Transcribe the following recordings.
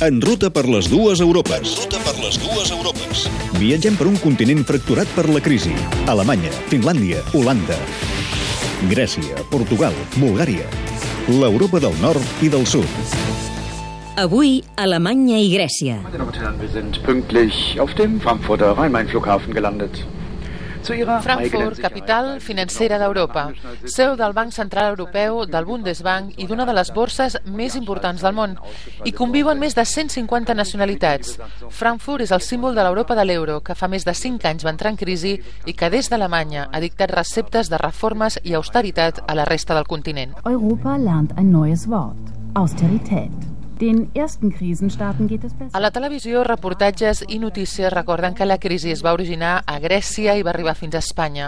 En ruta per les dues Europes. Ruta per les dues Europes. Viatgem per un continent fracturat per la crisi. Alemanya, Finlàndia, Holanda. Grècia, Portugal, Bulgària. L'Europa del nord i del sud. Avui, Alemanya i Grècia. Meine Damen und Herren, wir sind pünktlich auf dem Frankfurter Rhein-Main-Flughafen gelandet. Frankfurt, capital financera d'Europa, seu del Banc Central Europeu, del Bundesbank i d'una de les borses més importants del món. Hi conviuen més de 150 nacionalitats. Frankfurt és el símbol de l'Europa de l'euro, que fa més de 5 anys va entrar en crisi i que des d'Alemanya ha dictat receptes de reformes i austeritat a la resta del continent. Europa lernt ein neues Wort. Austerität. Den ersten Krisenstaaten geht es besser. A la televisió, reportatges i notícies recorden que la crisi es va originar a Grècia i va arribar fins a Espanya.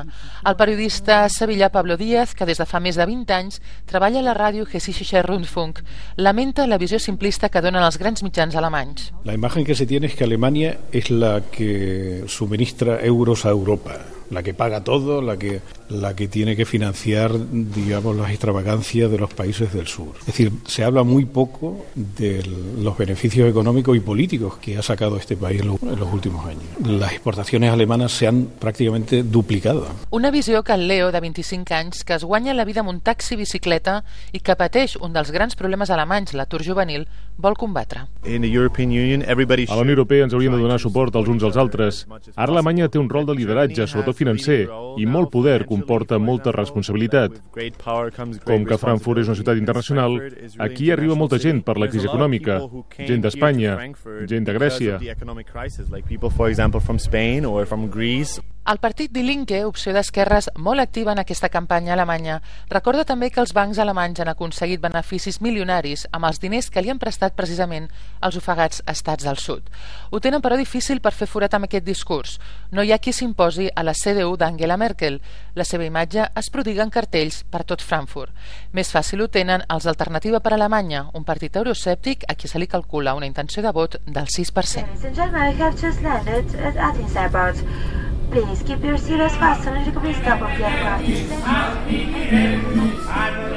El periodista sevillà Pablo Díaz, que des de fa més de 20 anys treballa a la ràdio Hessische Rundfunk, lamenta la visió simplista que donen els grans mitjans alemanys. La imagen que se tiene es que Alemania es la que suministra euros a Europa, la que paga todo, la que, la que tiene que financiar, digamos, las extravagancias de los países del sur. Es decir, se habla muy poco de los beneficios económicos y políticos que ha sacado este país en los, en los últimos años. Las exportaciones alemanas se han prácticamente duplicado. Una visió que el Leo, de 25 anys, que es guanya la vida amb un taxi bicicleta i que pateix un dels grans problemes alemanys, l'atur juvenil, vol combatre. A la Unió Europea ens hauríem de donar suport els uns als altres. Ara Alemanya té un rol de lideratge, sobretot financer, i molt poder comporta molta responsabilitat. Com que Frankfurt és una ciutat internacional, aquí arriba molta gent per la crisi econòmica, gent d'Espanya, gent de Grècia. El partit Die Linke, opció d'esquerres molt activa en aquesta campanya alemanya, recorda també que els bancs alemanys han aconseguit beneficis milionaris amb els diners que li han prestat precisament als ofegats estats del sud. Ho tenen però difícil per fer forat amb aquest discurs. No hi ha qui s'imposi a la CDU d'Angela Merkel. La seva imatge es prodiga en cartells per tot Frankfurt. Més fàcil ho tenen els d'Alternativa per Alemanya, un partit euroscèptic a qui se li calcula una intenció de vot del 6%. Please keep your fastened and you can stop off the aircraft.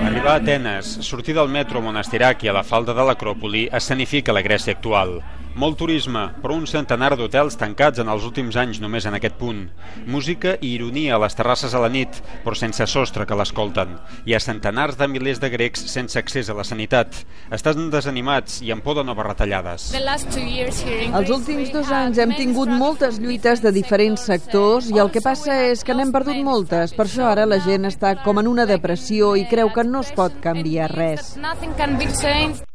Arribar a Atenes, sortir del metro Monastirac i a la falda de l'Acròpoli escenifica la Grècia actual. Molt turisme, però un centenar d'hotels tancats en els últims anys només en aquest punt. Música i ironia a les terrasses a la nit, però sense sostre que l'escolten. Hi ha centenars de milers de grecs sense accés a la sanitat. Estan desanimats i amb por de noves retallades. Els últims dos anys hem tingut moltes lluites de diferents sectors i el que passa és que n'hem perdut moltes. Per això ara la gent està com en una depressió i creu que no es pot canviar res.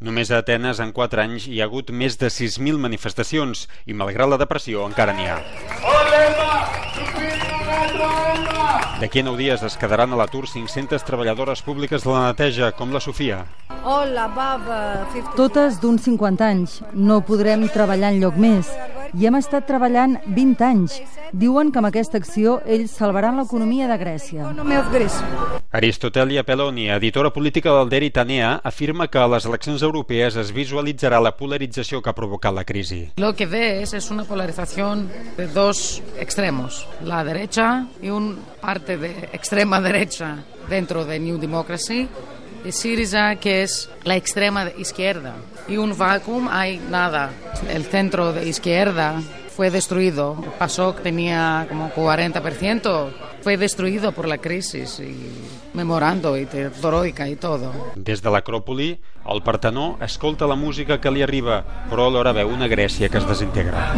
Només a Atenes en 4 anys hi ha hagut més de 6.000 manifestacions i malgrat la depressió encara n'hi ha. D'aquí a 9 dies es quedaran a l'atur 500 treballadores públiques de la neteja, com la Sofia. Totes d'un 50 anys. No podrem treballar en lloc més. I hem estat treballant 20 anys. Diuen que amb aquesta acció ells salvaran l'economia de Grècia. Aristotelia Peloni, editora política del Deri Tanea, afirma que a les eleccions europees es visualitzarà la polarització que ha provocat la crisi. Lo que ves es una polarización de dos extremos, la derecha y una parte de extrema derecha dentro de New Democracy y Syriza que es la extrema izquierda y un vacuum hay nada. El centro de izquierda fue destruido. El PASOK tenía como 40%, fue destruido por la crisis y memorando y troika y todo. Des de l'Acròpoli, el Partenó escolta la música que li arriba, però alhora veu una Grècia que es desintegra.